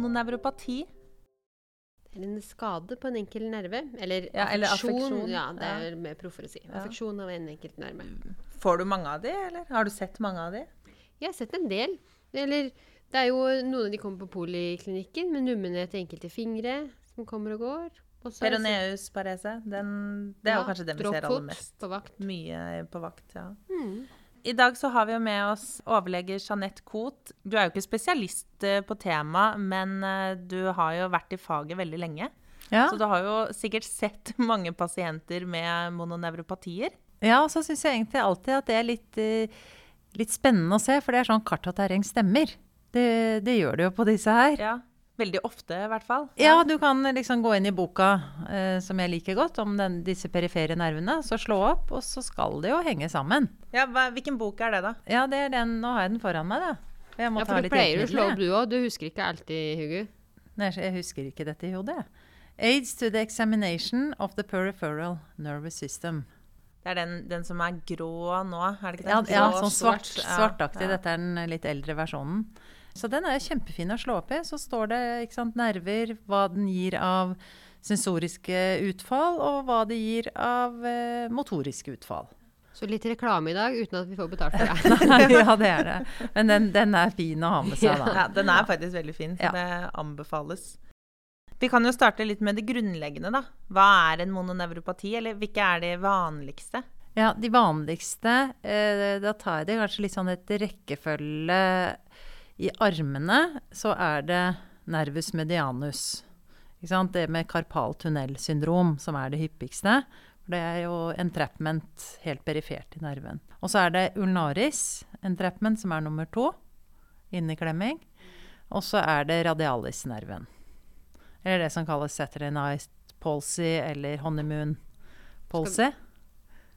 mononevropati? Eller en skade på en enkel nerve. Eller Ja, eller affeksjon. affeksjon, Ja, det ja. er mer proffere å si. Affeksjon av en enkelt nerve. Får du mange av de, eller? Har du sett mange av de? Jeg har sett en del. Eller det er jo noen av de kommer på poliklinikken med nummenhet i enkelte fingre som kommer og går. Peroneus parese. Den, det er jo kanskje den vi ser aller mest. På vakt. Mye på vakt, ja. Mm. I dag så har vi jo med oss overlege Jeanette Koht. Du er jo ikke spesialist eh, på temaet, men eh, du har jo vært i faget veldig lenge. Ja, Så du har jo sikkert sett mange pasienter med mononevropatier. ja og så syns jeg egentlig alltid at det er litt, eh, litt spennende å se, for det er sånn kart og terreng stemmer. Det, det gjør det jo på disse her. Ja, Veldig ofte, i hvert fall. Ja, du kan liksom gå inn i boka, eh, som jeg liker godt, om den, disse perifere nervene. Så slå opp, og så skal det jo henge sammen. Ja, hva, hvilken bok er det, da? Ja, det er den. Nå har jeg den foran meg, da. Jeg må Ja, ta for du litt pleier å slå opp du òg. Du husker ikke alltid, Hugo. Nei, jeg husker ikke dette i hodet. Aids to the examination of the peripheral nervous system. Det er den, den som er grå nå, er det ikke Ja, det? ja Grå, sånn svart, svart, svartaktig. ja. Dette er den litt eldre versjonen. Så den er kjempefin å slå opp i. Så står det sant, nerver, hva den gir av sensoriske utfall, og hva det gir av eh, motoriske utfall. Så litt reklame i dag uten at vi får betalt for det. Nei, ja, det er det. Men den, den er fin å ha med seg, da. Ja, den er faktisk veldig fin, så Ja. det anbefales. Vi kan jo starte litt med det grunnleggende, da. Hva er en mononevropati, eller hvilke er de vanligste? Ja, de vanligste eh, Da tar jeg det kanskje litt sånn etter rekkefølge. I armene så er det nervus medianus. Ikke sant? Det med karpal tunnelsyndrom som er det hyppigste. Det er jo entrapment helt perifert i nerven. Og så er det ulnaris entrapment som er nummer to. Inneklemming. Og så er det radialisnerven. Eller det som kalles Saturday night palsy eller honeymoon palsy.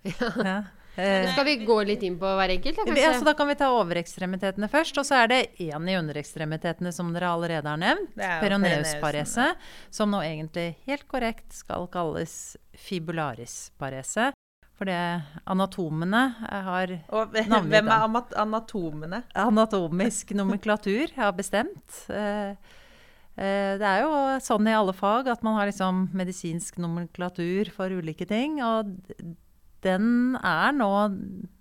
Ja. Eh, Skal vi gå litt inn på hver enkelt, da, ja, så da kan vi ta overekstremitetene først. Og så er det én i underekstremitetene som dere allerede har nevnt. Er Peroneusparese. Som nå egentlig helt korrekt skal kalles fibularisparese. For det anatomene har Og Navngitt hvem er anatomene? anatomisk nomenklatur har bestemt. Eh, eh, Det er jo sånn i alle fag at man har liksom medisinsk nomenklatur for ulike ting. Og den er nå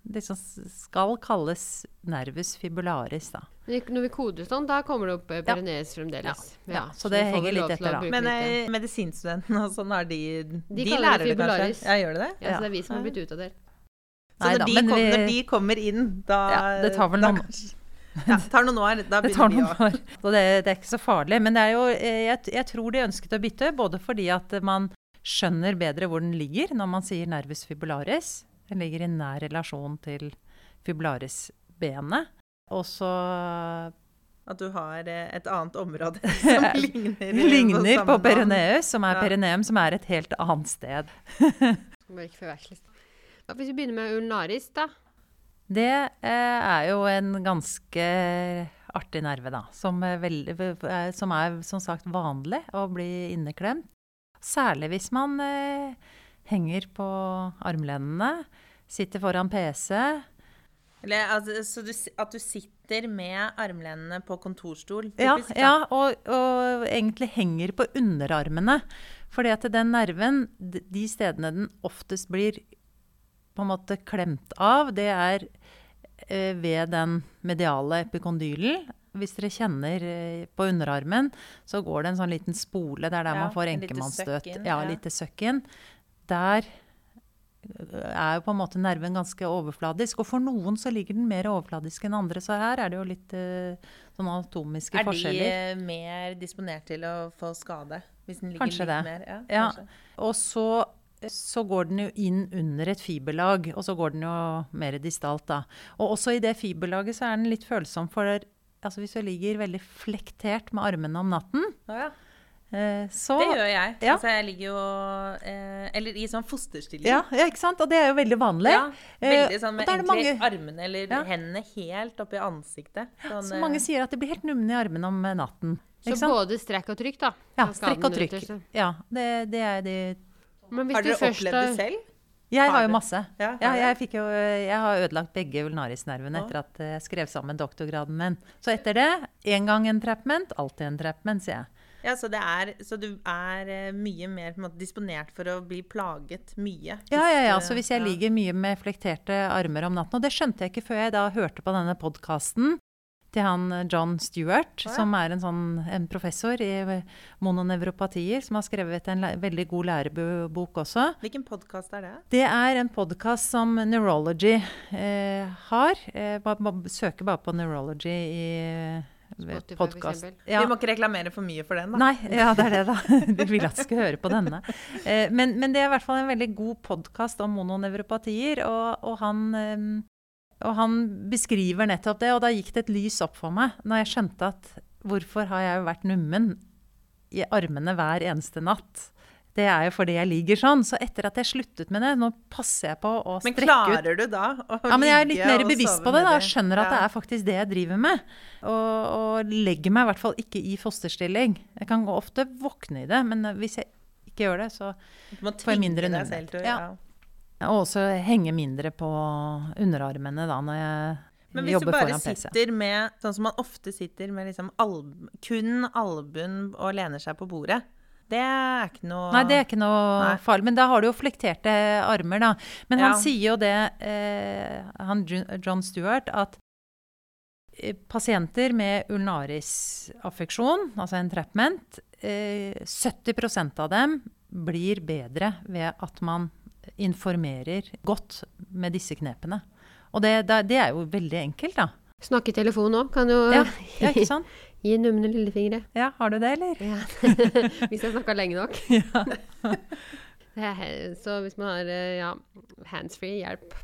liksom skal kalles nervus fibularis, da. Når vi koder sånn, da kommer det opp eh, ja. fremdeles. Ja, ja, så det henger litt etter, da. Men eh, medisinstudentene og sånn, er de De, kaller lærer det det fibularis. kanskje? Ja, gjør de det? Ja, så det er vi som har blitt utdatert. Så Nei når, da, de kom, vi- når de kommer inn, da Ja, det tar vel noen- kanskje- Ja, det tar noen år. Da Det tar begynner vi noen å år. Det, det er ikke så farlig. Men det er jo, eh, jeg, jeg tror de ønsket å bytte, både fordi at man skjønner bedre hvor den ligger når man sier nervus fibularis. Den ligger i nær relasjon til fibularisbenet. Og så At du har eh, et annet område som ligner, ligner på perineus, som er Ja. perineum, som er et helt annet sted. Bare ikke forveksles. Hvis vi begynner med ulnaris, da. Det eh, er jo en ganske artig nerve, da. Som, er veldig, eh, som er som sagt vanlig å bli inneklemt. Særlig hvis man eh, henger på armlenene, sitter foran PC. Eller, altså, så du, at du sitter med armlenene på kontorstol? Typisk, ja, ja og, og egentlig henger på underarmene. Fordi at den nerven, de stedene den oftest blir på en måte klemt av, det er eh, ved den mediale epikondylen. Hvis dere kjenner eh, på underarmen, så går det en sånn liten spole. Det er der Ja, man får en enkemannsstøt. Ja, ja. lite søkk inn. Der er jo på en måte nerven ganske overfladisk. Og for noen så ligger den mer overfladisk enn andre, så her er det jo litt eh, sånn anatomiske Er de forskjeller. eh, mer disponert til å få skade? Hvis den ligger Kanskje litt det. mer? Ja, Ja. kanskje. Og så, så går den jo inn under et fiberlag, og så går den jo mer distalt da. Og også i det fiberlaget så er den litt følsom for altså hvis du ligger veldig flektert med armene om natten, oh, ja. eh, så Det gjør jeg. Ja. Altså, jeg ligger jo eh, Eller i sånn fosterstilling. ja, ja, ikke sant? Og det er jo veldig vanlig. Ja, veldig Eh, sånn med egentlig mange- armene eller Ja. hendene helt oppi ansiktet. Sånn, Så mange sier at det blir helt numne i armene om natten. Så sant? både strekk og trykk, da. Ja, strekk og trykk. Ja, det, det er de Har du dere opplevd det selv? Jeg har jo masse. Ja, Ja, jeg, jo, jeg har ødelagt begge ulnarisnervene etter at jeg skrev sammen doktorgraden min. Så etter det, én gang en trapment, alltid en trapment, sier jeg. Ja, så, det er, så du er eh, mye mer måte, disponert for å bli plaget mye? Ja, ja, ja. Så hvis jeg ligger mye med flekterte armer om natten Og det skjønte jeg ikke før jeg da hørte på denne podkasten til han eh, John Stewart, oh, ja. som er en sånn en professor i eh, mononevropatier, som har skrevet en veldig god lærebok også. Hvilken podkast er det? Det er en podkast som Neurology eh, har. Eh, søker bare på Neurology i eh, eksempel. Ja. Vi må ikke reklamere for mye for den, da. Nei, ja, det er det, da. Du vil at du skal høre på denne. Eh, men, men det er i hvert fall en veldig god podkast om mononevropatier, og, og, han, eh, og han beskriver nettopp det. Og da gikk det et lys opp for meg når jeg skjønte at hvorfor har jeg vært nummen i armene hver eneste natt? Det er jo fordi jeg ligger sånn. Så etter at jeg sluttet med det, nå passer jeg på å strekke ut Men klarer du da å ligge ja, men jeg er litt mer bevisst på det. da, og Skjønner at det er faktisk det jeg driver med. Og, og legger meg i hvert fall ikke i fosterstilling. Jeg kan ofte våkne i det, men hvis jeg ikke gjør det, så får jeg mindre tvinge deg nummenhet. selv til å Ja. Ja. Og også henge mindre på underarmene da når jeg Men hvis du bare sitter med Sånn som man ofte sitter med liksom alb, kun albuen og lener seg på bordet. Det er ikke noe Nei, det er ikke noe farlig. Men da har du jo flekterte armer, da. Men han sier jo det, eh, han John Stewart, at eh, pasienter med ulnarisaffeksjon, altså entrapment, eh, 70% av dem blir bedre ved at man informerer godt med disse knepene. Og det, det, det er jo veldig enkelt, da. Snakke i telefon òg kan jo Ja, ja ikke sant? gi numne lillefingre. Ja, har du det, eller? Ja. hvis jeg snakka lenge nok. Ja. Er Så hvis man har eh, ja, handsfree, hjelp.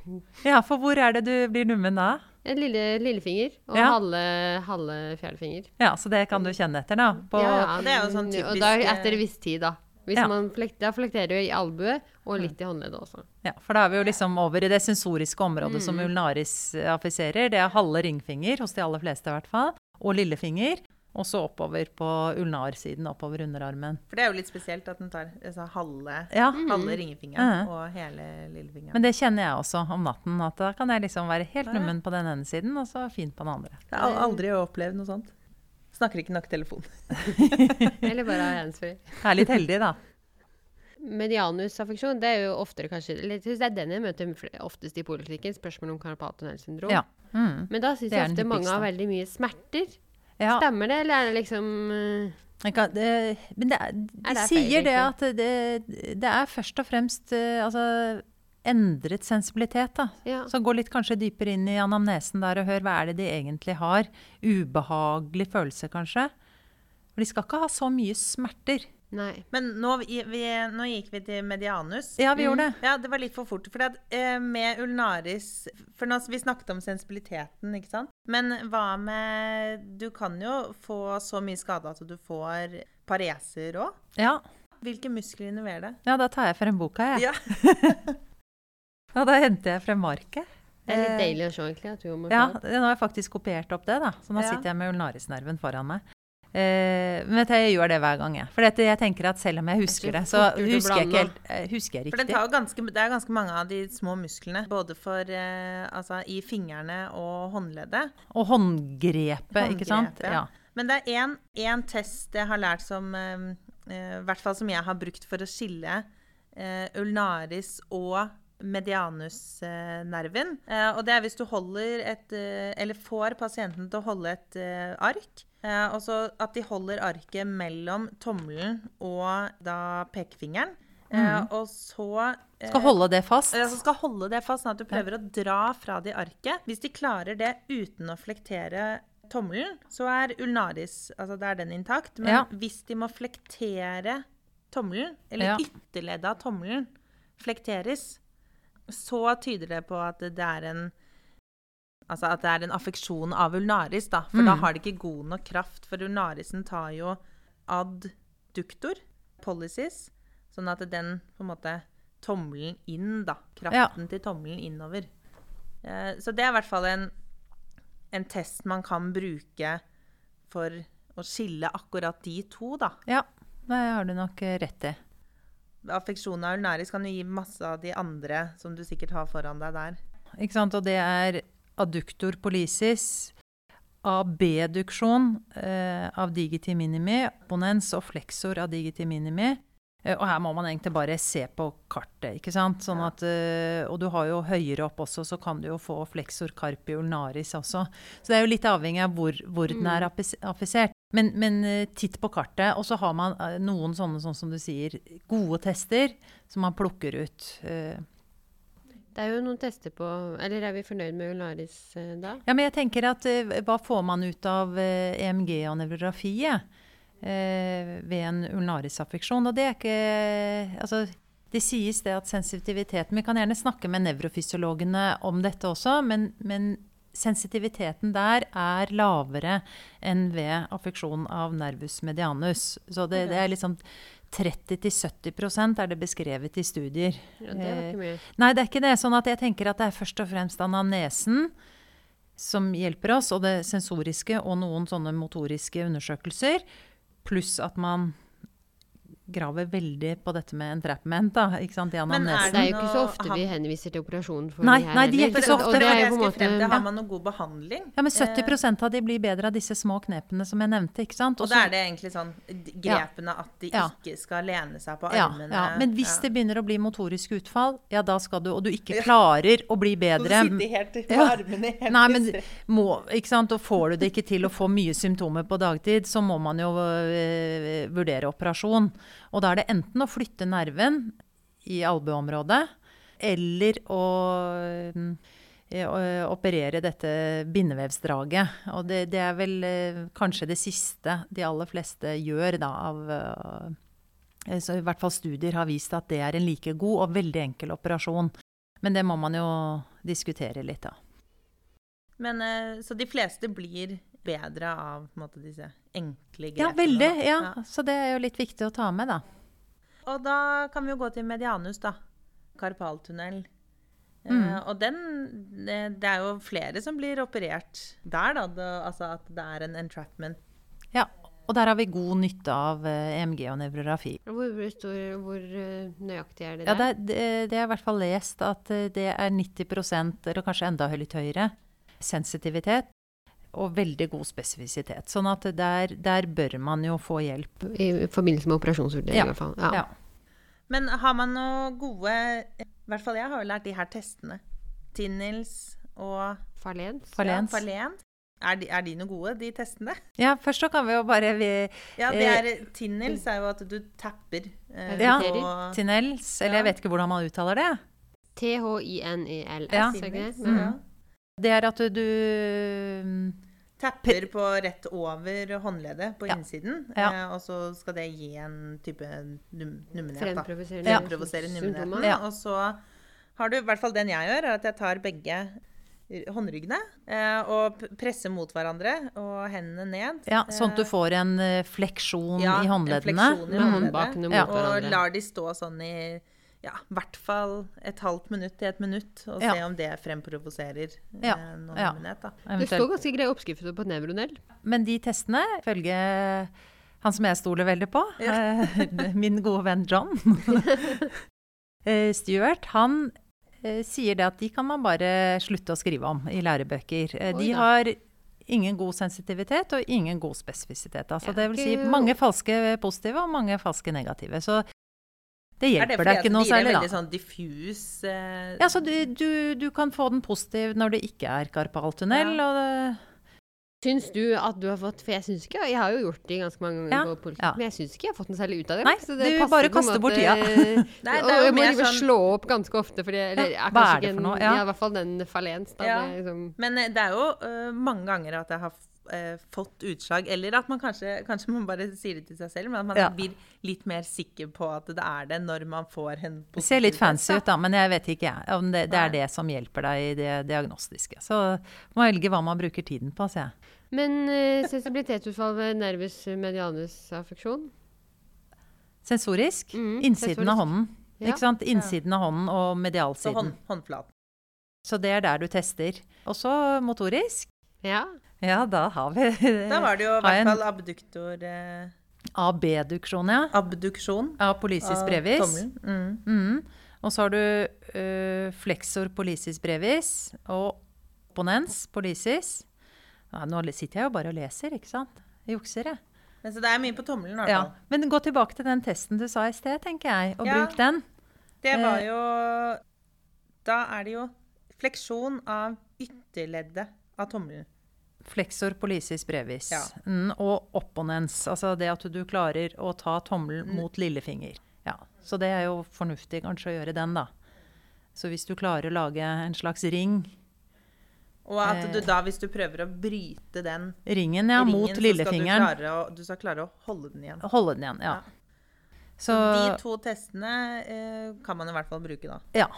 ja, for hvor er det du blir nummen da? En lille, lillefinger og Ja. halve, halve fjerdefinger. Ja, så det kan du kjenne etter, da. På, ja, det er jo sånn Og da etter en viss tid, da. Hvis Ja. man flek, da flekterer du i albue og litt i håndleddet også. Ja, for da er vi jo liksom over i det sensoriske området som Mm. ulnaris affiserer. Det er halve ringfinger, hos de aller fleste i hvert fall, og lillefinger. Og så oppover på ulnarsiden, oppover underarmen. For det er jo litt spesielt at den tar altså, halve, Ja, halve ringefingeren mm. og hele lillefingeren. men det kjenner jeg også om natten. At da kan jeg liksom være helt nummen på den ene siden, og så fint på den andre. Jeg har aldri opplevd noe sånt. Snakker ikke nok telefon. Eller bare ha handsfree. Er litt heldig, da. Medianusaffeksjon, det er jo oftere kanskje eller jeg synes Det er den jeg møter oftest i poliklinikken, spørsmål om karpaltunnelsyndrom. Ja. Mm. Men da syns jeg ofte mange har veldig mye smerter. Ja. Stemmer det, eller er det liksom eh, kan, det, men det, de, de Er sier det at det, det er først og fremst eh, altså, endret sensibilitet. da. Ja. Så gå litt kanskje dypere inn i anamnesen der og hør hva er det de egentlig har. Ubehagelig følelse, kanskje. For de skal ikke ha så mye smerter. Nei. Men nå, vi, nå gikk vi til medianus. Ja, vi gjorde det. Ja, det var litt for fort. For at, eh, med ulnaris For nå, vi snakket om sensibiliteten, ikke sant? Men hva med Du kan jo få så mye skade at du får pareser òg. Ja. Hvilke muskler involverer det? ja, da tar jeg frem boka, jeg. Ja. Ja, da henter jeg frem market. Det er litt Eh, deilig å se, egentlig. At du Ja, nå har jeg faktisk kopiert opp det, da. Så nå Ja. sitter jeg med ulnarisnerven foran meg. Eh, men jeg gjør det hver gang, jeg. For dette, jeg tenker at selv om jeg husker Det er det, så å husker jeg ikke helt eh, husker jeg For det, riktig. tar ganske, det er ganske mange av de små musklene, både for eh, altså i fingrene og håndleddet. Og håndgrepet, ikke sant? Ja. Men det er én test jeg har lært som eh, eh, I hvert fall som jeg har brukt for å skille eh, ulnaris og medianusnerven. Eh, og det er hvis du holder et eh, Eller får pasienten til å holde et eh, ark. Og så at de holder arket mellom tommelen og da pekefingeren. Mm. og så Skal holde det fast. Ja, så skal holde det fast, sånn at du prøver å dra fra det arket. Hvis de klarer det uten å flektere tommelen, så er ulnaris altså da er den intakt. Men Ja. hvis de må flektere tommelen, eller Ja. ytterleddet av tommelen flekteres, så tyder det på at det er en Altså at det er en affeksjon av ulnaris, da. For da Mm. har det ikke god nok kraft. For ulnarisen tar jo adduktor, policies, sånn at den på en måte Tommelen inn, da. Kraften til tommelen innover. Eh, så det er i hvert fall en, en test man kan bruke for å skille akkurat de to, da. Ja, det har du nok eh, rett i. affeksjon av ulnaris kan jo gi masse av de andre som du sikkert har foran deg der. Ikke sant? Og det er adductor polisis, abduksjon eh, av digiti minimi, opponens og flexor av digiti minimi. Eh, og her må man egentlig bare se på kartet. ikke sant? Sånn at, eh, og du har jo høyere opp også, så kan du jo få flexor carpi ulnaris også. Så det er jo litt avhengig av hvor, hvor den er affisert. Men, men eh, titt på kartet. Og så har man eh, noen sånne, sånn som du sier, gode tester som man plukker ut. Eh, det er jo noen tester på Eller er vi fornøyd med Ularis da? Ja, men jeg tenker at hva får man ut av EMG og nevrografiet ved en ulnarisaffeksjon? Og det er ikke Altså, det sies det at sensitiviteten Vi kan gjerne snakke med nevrofysiologene om dette også, men, men sensitiviteten der er lavere enn ved affeksjon av nervus medianus. Så det, det er liksom 30-70% er det beskrevet i studier. Ja, det var ikke mye. Nei, det er ikke det. Sånn at jeg tenker at det er først og fremst anamnesen som hjelper oss, og det sensoriske og noen sånne motoriske undersøkelser. Pluss at man graver veldig på dette med entrapment. da, ikke sant. Det er jo ikke så ofte vi henviser til operasjon for nei, de her nei, de er ikke så ofte. Og det er jo måte, frem, har man noe god behandling. Ja, men 70% av de blir bedre av disse små knepene som jeg nevnte. ikke sant? Også, og da er det egentlig sånn grepene at de ja. ikke skal lene seg på armene. Ja, ja. Men hvis det begynner å bli motorisk utfall, ja da skal du, og du ikke klarer å bli bedre Du sitter helt på armene helt Nei, men må, ikke sant, og får du det ikke til å få mye symptomer på dagtid, så må man jo øh, vurdere operasjon. Og da er det enten å flytte nerven i albueområdet, eller å, eh, operere dette bindevevsdraget. Og det, det, er vel eh, kanskje det siste de aller fleste gjør, da, av eh, så I hvert fall studier har vist at det er en like god og veldig enkel operasjon. Men det må man jo diskutere litt, da. Men, så de fleste blir bedre av måte, disse enkle grepene? Ja, veldig. Ja. ja. Så det er jo litt viktig å ta med, da. Og da kan vi jo gå til medianus, da. Karpaltunnel. Eh, mm. Uh, og den det, er jo flere som blir operert der, da. Det, altså at det er en entrapment. Ja. Og der har vi god nytte av uh, eh, EMG og nevrografi. Hvor, hvor, hvor nøyaktig er det der? Ja, det, det, det er i hvert fall lest at det er 90% eller kanskje enda litt høyere, sensitivitet og veldig god spesifisitet. Sånn at der, der, bør man jo få hjelp. I forbindelse med operasjonsvurdering, ja. i hvert fall. Ja. ja. Men har man noe gode I hvert fall jeg har jo lært de her testene. Tinnils og Farlens. Ja. Er de, er de, noe gode, de testene? Ja, først så kan vi jo bare vi, Ja, det er Tinnels Tinnils er jo at du tapper eh, Ja, Tinnels. Eller jeg vet ikke hvordan man uttaler det. T-h-i-n-e-l-s, ja. det? Mm. Det er at du Tapper på rett over håndleddet på ja. innsiden. Ja. Eh, og så skal det gi en type num nummenhet. Fremprovosere nummenheten. Ja. Og så har du, i hvert fall den jeg gjør, er at jeg tar begge håndryggene eh, og presser mot hverandre og hendene ned. Ja, Sånn at du får en fleksjon ja, i håndleddene. En fleksjon i håndleddet. Og lar de stå sånn i ja, i hvert fall et halvt minutt til et minutt, og ja. se om det fremprovoserer ja. eh, noen ja. Minnet, Det står ganske greie oppskrifter på Nevronell. Men de testene, ifølge han som jeg stoler veldig på, ja. min gode venn John eh, Stuart, han eh, sier det at de kan man bare slutte å skrive om i lærebøker. Eh, de har ingen god sensitivitet og ingen god spesifisitet. Altså, det vil si mange falske positive og mange falske negative. Så det hjelper deg ikke noe særlig, da. Er det fordi de er veldig sånn diffus eh... Ja, så du, du, du, kan få den positiv når det ikke er karpaltunnel. Ja. og det... Syns du at du har fått For jeg syns ikke Jeg har jo gjort det ganske mange ganger ja, på politikk, ja. men jeg syns ikke jeg har fått noe særlig ut av det. Nei, du bare kaster bort tida. Nei, og jeg må liksom sånn... slå opp ganske ofte, fordi eller, ja, Hva er det for noe? Ja. i hvert fall den falens. Da, liksom... Men eh, det er jo uh, mange ganger at jeg har eh, fått utslag. Eller at man kanskje, kanskje man bare sier det til seg selv, men at man ja. blir litt mer sikker på at det er det når man får en Det ser litt fancy ut, da, men jeg vet ikke om det, det er det som hjelper deg i det diagnostiske. Så må velge hva man bruker tiden på, sier jeg. Men eh, sensibilitetsutfall ved nervus medianus-affeksjon? Sensorisk? Mm, innsiden sensorisk. av hånden. Ja. Ikke sant? Innsiden av hånden og medialsiden. Så hånd, håndflaten. Så det er der du tester. Også motorisk. Ja. Ja, da har vi Da var det jo i hvert fall abduktor eh. Abduksjon, ja. Abduksjon. Av pollicis av brevis. tommelen. Mm. Mm. Og så har du øh, flexor pollicis brevis og opponens polisis. Ja, nå sitter jeg jo bare og leser, ikke sant? Jeg jukser, jeg. Men så det er mye på tommelen, i hvert Ja. fall. Men gå tilbake til den testen du sa i sted, tenker jeg, og Ja. bruk den. Det var Eh. jo Da er det jo fleksjon av ytterleddet av tommelen. Flexor pollicis brevis. Ja. Mm, og opponens, altså det at du klarer å ta tommelen Mm. mot lillefinger. Ja, så det er jo fornuftig kanskje å gjøre den, da. Så hvis du klarer å lage en slags ring, Og at du Eh. da, hvis du prøver å bryte den ringen ja, ringen, mot så skal du, klare å, du skal klare å holde den igjen. holde den igjen. Ja. Ja. Så De to testene eh, kan man i hvert fall bruke da. Ja,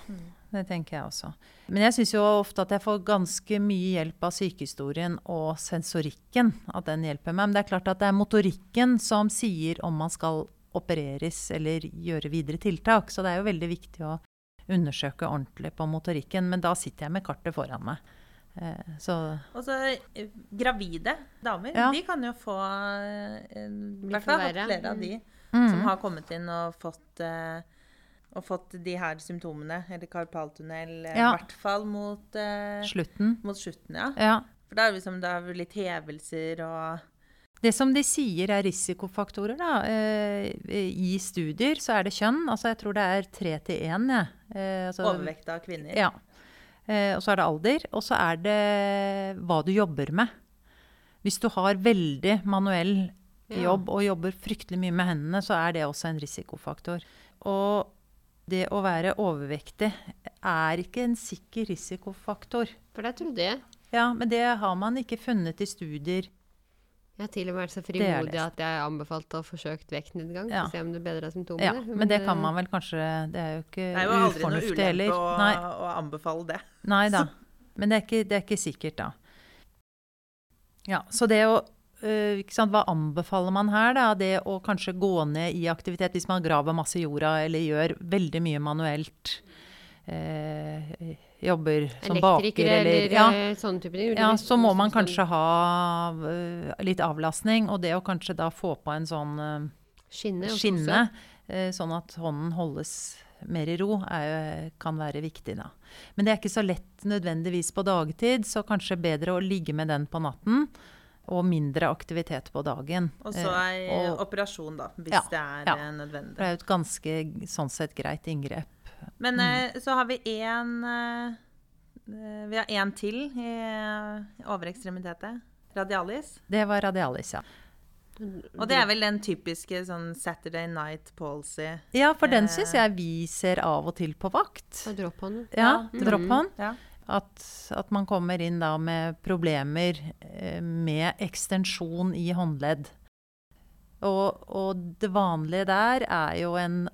det tenker jeg også. Men jeg syns jo ofte at jeg får ganske mye hjelp av sykehistorien og sensorikken. At den hjelper meg. Men det er klart at det er motorikken som sier om man skal opereres eller gjøre videre tiltak. Så det er jo veldig viktig å undersøke ordentlig på motorikken. Men da sitter jeg med kartet foran meg. Eh, Så Og så eh, gravide damer, Ja. de kan jo få eh, I hvert fall flere av de Mm. som har kommet inn og fått eh, og fått de her symptomene, eller karpaltunnel, eh, i Ja. hvert fall mot, eh, slutten. mot slutten, ja. Ja. For da er det liksom det er litt hevelser og Det som de sier er risikofaktorer, da, eh, i studier, så er det kjønn. Altså jeg tror det er tre til én, jeg. Eh, altså- overvekt av kvinner. Ja. Eh, og så er det alder. Og så er det hva du jobber med. Hvis du har veldig manuell jobb og jobber fryktelig mye med hendene, så er det også en risikofaktor. Og det å være overvektig er ikke en sikker risikofaktor. For det trodde jeg. Ja, men det har man ikke funnet i studier. Jeg har til og med vært så er frimodig at jeg anbefalte å forsøke vektnedgang. Ja. For å se om det bedra symptomene. Ja, men det kan man vel kanskje Det er jo ikke Det er jo aldri noe ufornuftig ulempe å, Nei, å anbefale det. nei da. Men det er, ikke, det er ikke sikkert, da. Ja, så det å Hva anbefaler man her, da? Det å kanskje gå ned i aktivitet hvis man graver masse i jorda eller gjør veldig mye manuelt. Eh, jobber som baker eller eller ja, eh, sånne type ting. ja, så må man kanskje ha uh, litt avlastning. Og det å kanskje da få på en sånn uh, Skinne. skinne, uh, sånn at hånden holdes mer i ro, er, kan være viktig. Da. Men det er ikke så lett nødvendigvis på dagtid, så kanskje bedre å ligge med den på natten. Og mindre aktivitet på dagen. Og så Eh, ei og- operasjon, da, hvis Ja, det er ja. nødvendig. Det er jo et ganske sånn sett greit inngrep. Men mm. så har vi én eh, Vi har én til i eh, overekstremitetet. Radialis. Det var radialis, ja. Og det er vel den typiske sånn Saturday night policy. Ja, for den Eh. syns jeg vi ser av og til på vakt. Og dropphånd. Ja, Mm. dropphånd. Ja. At, at man kommer inn da med problemer eh, med ekstensjon i håndledd. Og, og det vanlige der er jo en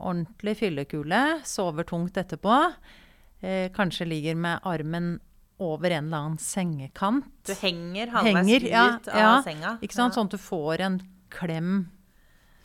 ordentlig fyllekule, sover tungt etterpå. Eh, kanskje ligger med armen over en eller annen sengekant. Du henger halvveis ut ja, av ja. senga. Ikke sant? Sånn at du får en klem.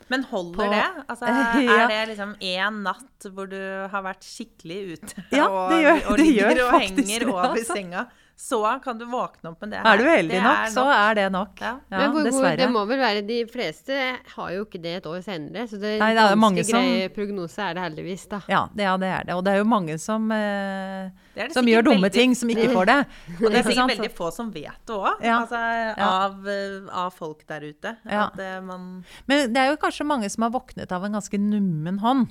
Men holder På- det? Altså, Ja. Er det liksom én natt hvor du har vært skikkelig ute Ja, det gjør- og og ligger gjør og henger det, over altså. senga, så kan du våkne opp med det Her. Er du heldig nok, er så er det nok. Ja. Ja, Men hvor, dessverre. det må vel være De fleste har jo ikke det et år senere, så det er Nei, det er jo mange som- greie prognose er det heldigvis, da. Ja, det, ja, det er det. Og det er jo mange som, eh, Det er det som gjør dumme veldig- ting, som ikke får det. Og det er sikkert veldig få som vet det òg, Ja. altså, av, eh, av folk der ute. Ja. At eh, man Men det er jo kanskje mange som har våknet av en ganske nummen hånd.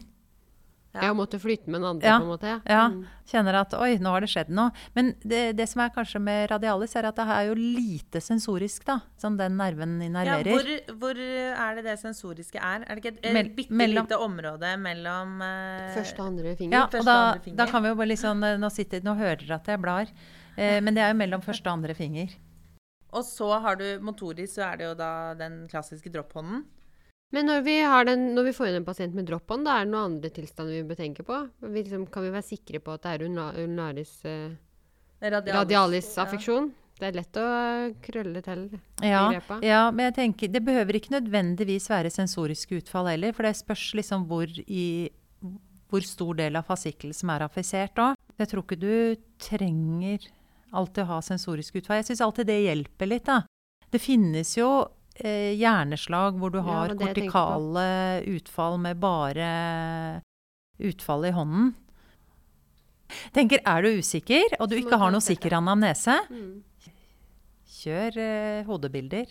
Ja. Jeg måtte flytte med en andre, Ja. på en måte. Ja, ja. Kjenner at oi, nå har det skjedd noe. Men det, det som er kanskje med radialis, er at det er jo lite sensorisk, da. Som den nerven ja, innerverer. hvor, hvor er det det sensoriske er? Er det ikke et, et bitte mellom- lite område mellom uh, Første og andre finger. ja, første og da, og finger. da kan vi jo bare liksom Nå, sitter, nå hører dere at jeg blar. Eh, men det er jo mellom første og andre finger. Og så har du motorisk, så er det jo da den klassiske dropphånden. Men når vi, har den, når vi får inn en pasient med drop-on, da er det noen andre tilstander vi bør tenke på? Vi liksom, kan vi være sikre på at det er ulnaris eh, radialis-affeksjon? Det er lett å krølle til Ja, ja, men jeg tenker det behøver ikke nødvendigvis være sensoriske utfall heller, for det spørs liksom hvor, i, hvor stor del av fasikkel som er affisert òg. Jeg tror ikke du trenger alltid å ha sensoriske utfall. Jeg syns alltid det hjelper litt, da. Det finnes jo eh, hjerneslag hvor du har på. kortikale utfall med bare utfall i hånden. Tenker, er du usikker, og du ikke har noe sikker anamnese, Mm. kjør eh, hodebilder.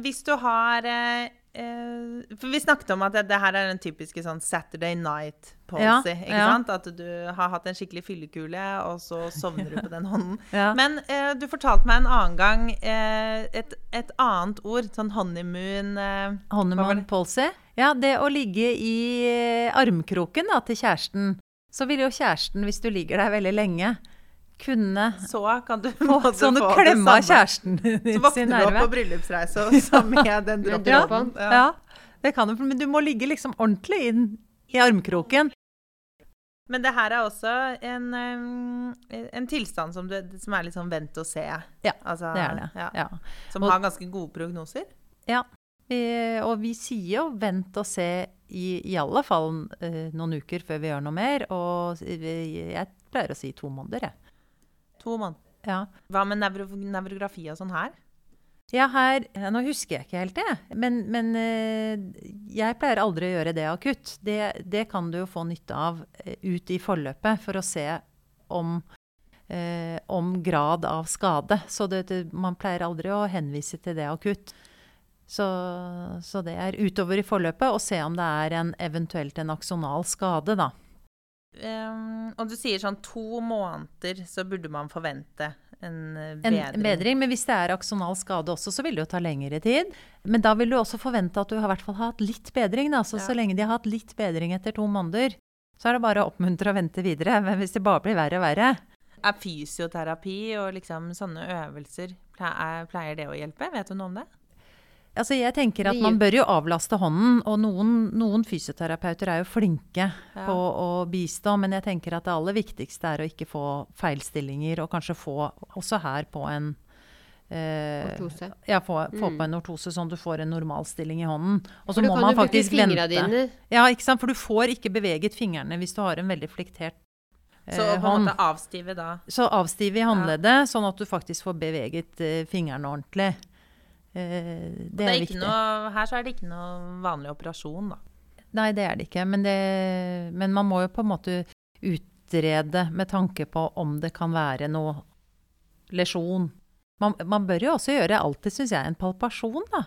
Hvis du har eh, eh, For vi snakket om at det, det her er den typiske sånn Saturday night policy. Ja, ikke ja. sant? At du har hatt en skikkelig fyllekule, og så sovner du på den hånden. Ja. Men eh, du fortalte meg en annen gang eh, et, et annet ord. Sånn honeymoon eh, Honeymoon policy? Ja, det å ligge i eh, armkroken da, til kjæresten. Så vil jo kjæresten, hvis du ligger der veldig lenge, kunne Så kan du få sånn få det klemme av kjæresten Så sin våkner du opp på bryllupsreise og så med den droppen. droppen. Ja, det kan du, men du må ligge liksom ordentlig inn i armkroken. Men det her er også en, eh, en tilstand som, du, som er litt sånn vent og se. Ja, Altså, Det er det. ja. Ja. Som Og- har ganske gode prognoser. Vi, og vi sier jo vent og se i, i alle fall eh, noen uker før vi gjør noe mer. Og jeg pleier å si to måneder, jeg. To måneder. Ja. Hva med nevro, nevrografi og sånn her? Ja, her ja, Nå husker jeg ikke helt det, men, men eh, jeg pleier aldri å gjøre det akutt. Det, det kan du jo få nytte av eh, ut i forløpet for å se om, eh, om grad av skade. Så det, det, man pleier aldri å henvise til det akutt. Så, så det er utover i forløpet å se om det er en, eventuelt en aksonal skade, da. Um, og du sier sånn to måneder så burde man forvente en eh, bedring. en bedring, men hvis det er aksonal skade også, så vil det jo ta lengre tid. Men da vil du også forvente at du har hvert fall hatt litt bedring. Da. Så, Ja. så lenge de har hatt litt bedring etter to måneder, så er det bare å oppmuntre og vente videre. Men hvis det bare blir verre og verre Er fysioterapi og liksom sånne øvelser pleier det å hjelpe? Vet du noe om det? Altså jeg tenker at Man bør jo avlaste hånden, og noen, noen fysioterapeuter er jo flinke Ja. på å bistå, men jeg tenker at det aller viktigste er å ikke få feilstillinger, og kanskje få også her på en eh, Ortose. Ja, få, få Mm. på en ortose sånn du får en normalstilling i hånden. Og så må man faktisk vente. dine. Ja, ikke sant? For du får ikke beveget fingrene hvis du har en veldig fliktert eh, Så på en måte avstive da. Så avstive i håndleddet, sånn at du faktisk får beveget eh, fingrene ordentlig. Eh, det, er, er viktig. ikke noe, her så er det ikke noe vanlig operasjon, da. Nei, det er det ikke. Men, det, men man må jo på en måte utrede med tanke på om det kan være noe lesjon. Man, man bør jo også gjøre alltid, syns jeg, en palpasjon da,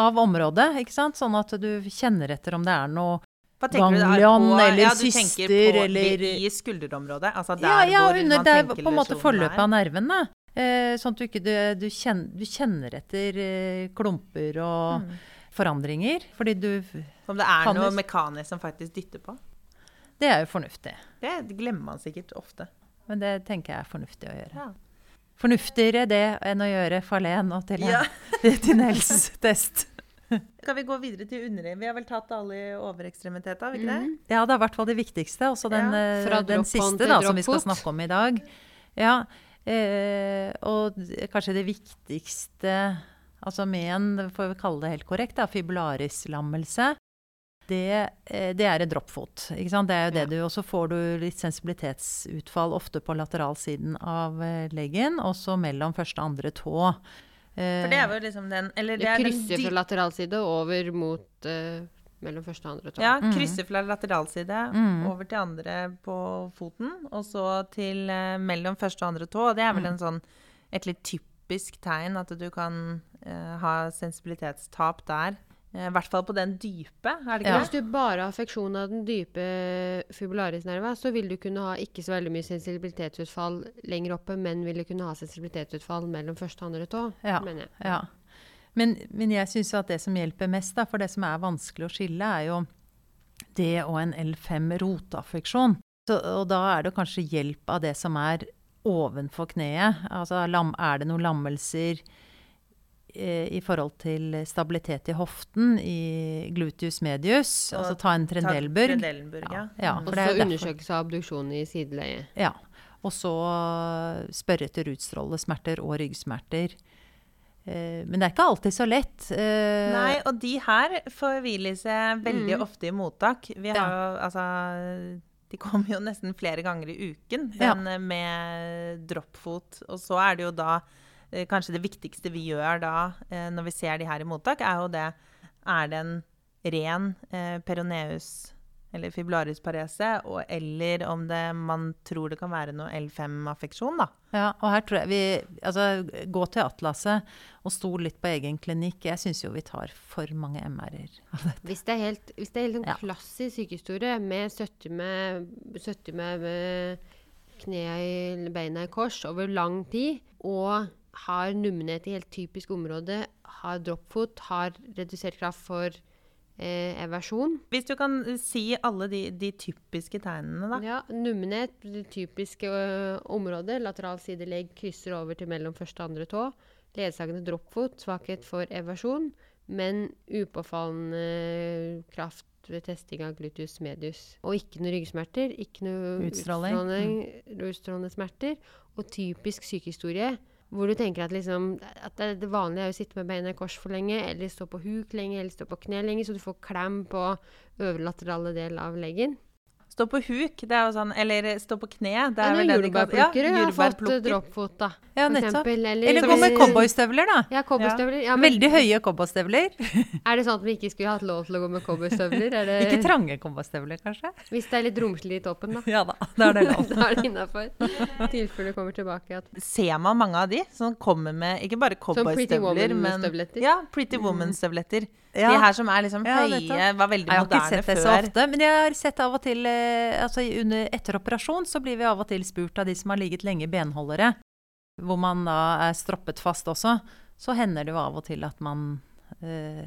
av området. ikke sant? Sånn at du kjenner etter om det er noe? Ganglion På- eller ja, syster eller- I skulderområdet? Altså der Ja, ja hvor under man der, tenker på en måte forløpet er. av nerven. Eh, sånn at du ikke du, du, kjenner, du kjenner etter eh, klumper og Mm. forandringer. Fordi du Om det er Kan noe mekanisk som faktisk dytter på. Det er jo fornuftig. Det glemmer man sikkert ofte. Men det tenker jeg er fornuftig å gjøre. Ja. Fornuftigere det enn å gjøre Falen og til en Ja. Tinels-test. Skal vi gå videre til underliv? Vi har vel tatt alle overekstremiteter, har vi ikke det? Mhm. Ja, det er i hvert fall det viktigste. Også den, Ja, eh, den siste da, som vi skal snakke om i dag. Ja, eh, og kanskje det viktigste Altså med en, får vi kalle det helt korrekt, da, fibularis-lammelse. Det, eh, det er en droppfot. Ikke sant? Det er jo det du Og så får du litt sensibilitetsutfall ofte på lateralsiden av eh, leggen, også mellom første og andre tå. Eh, For det er jo liksom den Eller det Det er den krysser dy- fra lateralside over mot eh, mellom første og andre tå. Ja, Mm. krysser fra lateralside Mm. over til andre på foten, og så til eh, mellom første og andre tå. Og det er vel Mm. en sånn, et litt typisk tegn at du kan eh, ha sensibilitetstap der. Eh, I hvert fall på den dype, er det ikke Ja. Hvis du bare har affeksjon av den dype fibularisnerva, så vil du kunne ha ikke så veldig mye sensibilitetsutfall lenger oppe, men vil du kunne ha sensibilitetsutfall mellom første og andre tå, Ja. mener jeg. Ja. Men, men jeg syns at det som hjelper mest, da, for det som er vanskelig å skille, er jo det og en L5 rotaffeksjon. Så, og da er det kanskje hjelp av det som er ovenfor kneet. Altså lam, er det noen lammelser eh, i forhold til stabilitet i hoften, i gluteus medius? Og altså ta en trendelburg. Trendelenburg, ja. Ja. Og så undersøkelse av abduksjon i sideleie. Ja. Og så spørre etter utstrålesmerter og ryggsmerter. Eh, men det er ikke alltid så lett. Eh, Nei, og de her får vi, Lise, veldig Mm. ofte i mottak. Vi har Ja. jo, altså De kommer jo nesten flere ganger i uken, Ja. den eh, med droppfot. Og så er det jo da eh, kanskje det viktigste vi gjør da når vi ser de her i mottak, er jo det Er det en ren eh, peroneus eller fibularis parese, og, eller om det, man tror det kan være noe L5-affeksjon, da. Ja, og her tror jeg vi Altså, gå til Atlaset og stol litt på egen klinikk. Jeg syns jo vi tar for mange MR-er av dette. Hvis det er helt, hvis det er helt en Ja. klassisk sykehistorie med 70 med, 70 med, med knea i beina i kors over lang tid, og har nummenhet i helt typisk område, har droppfot, har redusert kraft for eh, eversjon Hvis du kan si alle de, de typiske tegnene, da. Ja, nummenhet, typiske ø, området. Lateral sidelegg krysser over til mellom første og andre tå. Ledsagende droppfot, svakhet for eversjon, men upåfallende kraft ved testing av gluteus medius. Og ikke noe ryggsmerter, ikke noe Utstråling. utstrålende smerter. Og typisk sykehistorie hvor du tenker at, liksom, at det, vanlige er å sitte med beina i kors for lenge, eller stå på huk lenge, eller stå på kne lenge, så du får klem på øvre del av leggen. Stå på huk, det er jo sånn Eller stå på kne. Det Ja, er vel det de jordbærplukkere ja, fått eh, jordbærplukker. droppfot, da. Ja, nettopp. eksempel. Eller, Eller gå med cowboystøvler, da. Ja, cowboystøvler. Ja, men Veldig høye cowboystøvler. er det sånn at vi ikke skulle hatt lov til å gå med cowboystøvler? Er det, Ikke trange cowboystøvler, kanskje? Hvis det er litt romslig i toppen, da. Ja da, da er det lov. da er det innafor. Tilfelle du kommer tilbake at Ser man mange av de som kommer med ikke bare Pretty cowboystøvler, men Woman-støvletter. Ja, Pretty Woman-støvletter. Ja. De her som er liksom høye, var veldig Jeg har ikke sett det så før. ofte, men jeg har sett av og til eh, altså under, Etter operasjon så blir vi av og til spurt av de som har ligget lenge i benholdere, hvor man da er stroppet fast også. Så hender det jo av og til at man øh,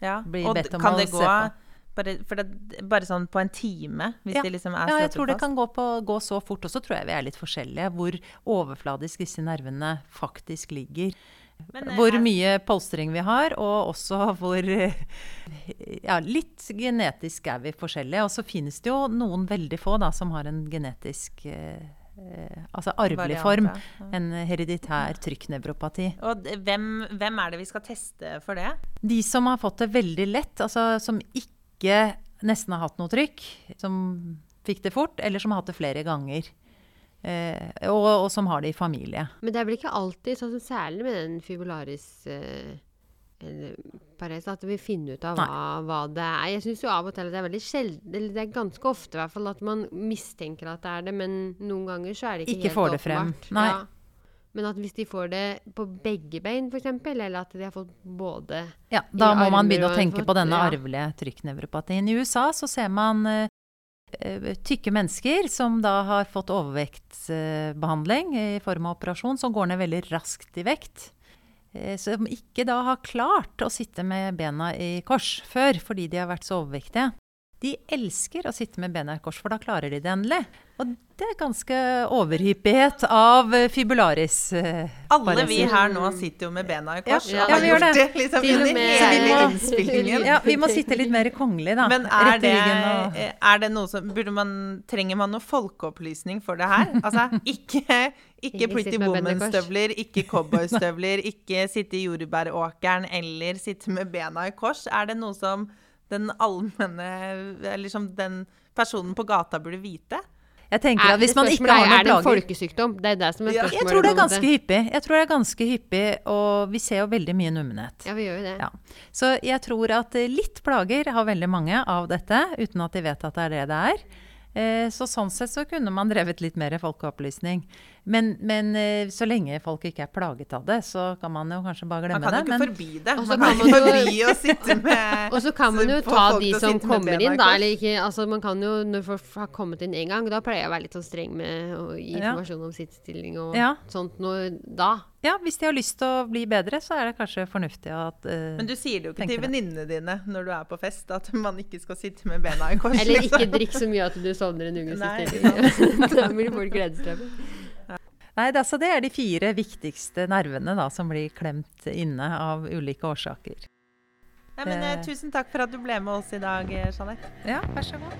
Ja. Blir bedt om kan å det gå se på. bare, for det, bare sånn på en time, hvis Ja. liksom Ja, jeg tror tror det kan gå, på, gå så fort. Og så tror jeg vi er litt forskjellige, hvor overfladisk disse nervene faktisk ligger. Men, eh, hvor mye polstring vi har, og også hvor Ja, litt genetisk er vi forskjellige. Og så finnes det jo noen veldig få da, som har en genetisk eh, Altså arvelig form. En hereditær trykknevropati. Og hvem, hvem er det vi skal teste for det? De som har fått det veldig lett, altså som ikke nesten har hatt noe trykk, som fikk det fort, eller som har hatt det flere ganger. Eh, og, og som har det i familie. Men det er vel ikke alltid, sånn som særlig med den fibularis eh, pares, at vi finner ut av hva, hva det er. Jeg syns jo av og til at det er veldig sjelden, eller det er ganske ofte i hvert fall, at man mistenker at det er det, men noen ganger så er det ikke, Ikke helt får det frem. åpenbart. Nei. Ja. Men at hvis de får det på begge bein, f.eks., eller at de har fått både Ja, da må man begynne å tenke fått, på denne ja. arvelige trykknevropatien. I USA så ser man eh, tykke mennesker som da har fått overvektsbehandling i form av operasjon, som går ned veldig raskt i vekt. eh, Som ikke da har klart å sitte med bena i kors før, fordi de har vært så overvektige. De elsker å sitte med bena i kors, for da klarer de det endelig. Og det er ganske overhyppighet av fibularis. eh, Alle vi her nå sitter jo med bena i kors. Ja, ja, vi gjør det. det liksom Til og med- hele Ja. innspillingen. Ja, vi må sitte litt mer kongelig, da. Men er det, og- er det noe som burde man, Trenger man noe folkeopplysning for det her? Altså, ikke, ikke Pretty. Woman-støvler, ikke cowboystøvler, ikke sitte i jordbæråkeren eller sitte med bena i kors. Er det noe som den allmenne liksom den personen på gata burde vite? Jeg tenker at hvis man ikke har er, plager... Er det en folkesykdom? Det er det som er spørsmålet. Jeg tror det er ganske hyppig. Jeg tror det er ganske hyppig, og vi ser jo veldig mye nummenhet. Ja, vi gjør jo det. Ja. Så jeg tror at litt plager har veldig mange av dette, uten at de vet at det er det det er. Eh, Så sånn sett så kunne man drevet litt mer folkeopplysning. Men, men eh, så lenge folk ikke er plaget av det, så kan man jo kanskje bare Man glemme kan jo det. ikke Men forby det. Man kan kan ikke man jo- forby å sitte med Og så kan man jo ta de som kommer inn, da. Eller ikke, altså man kan jo, når folk har kommet inn én gang, da pleier jeg å være litt sånn streng med å gi Ja. informasjon om sittestilling og Ja. sånt noe da. ja, hvis de har lyst til å bli bedre, så er det kanskje fornuftig at uh, Men du sier det jo ikke til det. venninnene dine når du er på fest, at man ikke skal sitte med bena i kors. Eller liksom. ikke drikk så mye at du sovner en unge Nei, da blir folk gledesdrevet. Nei, det, altså, det er de fire viktigste nervene da, som blir klemt inne av ulike årsaker. Nei, men, eh, tusen takk for at du ble med oss i dag, Jeanette. Ja, vær så god.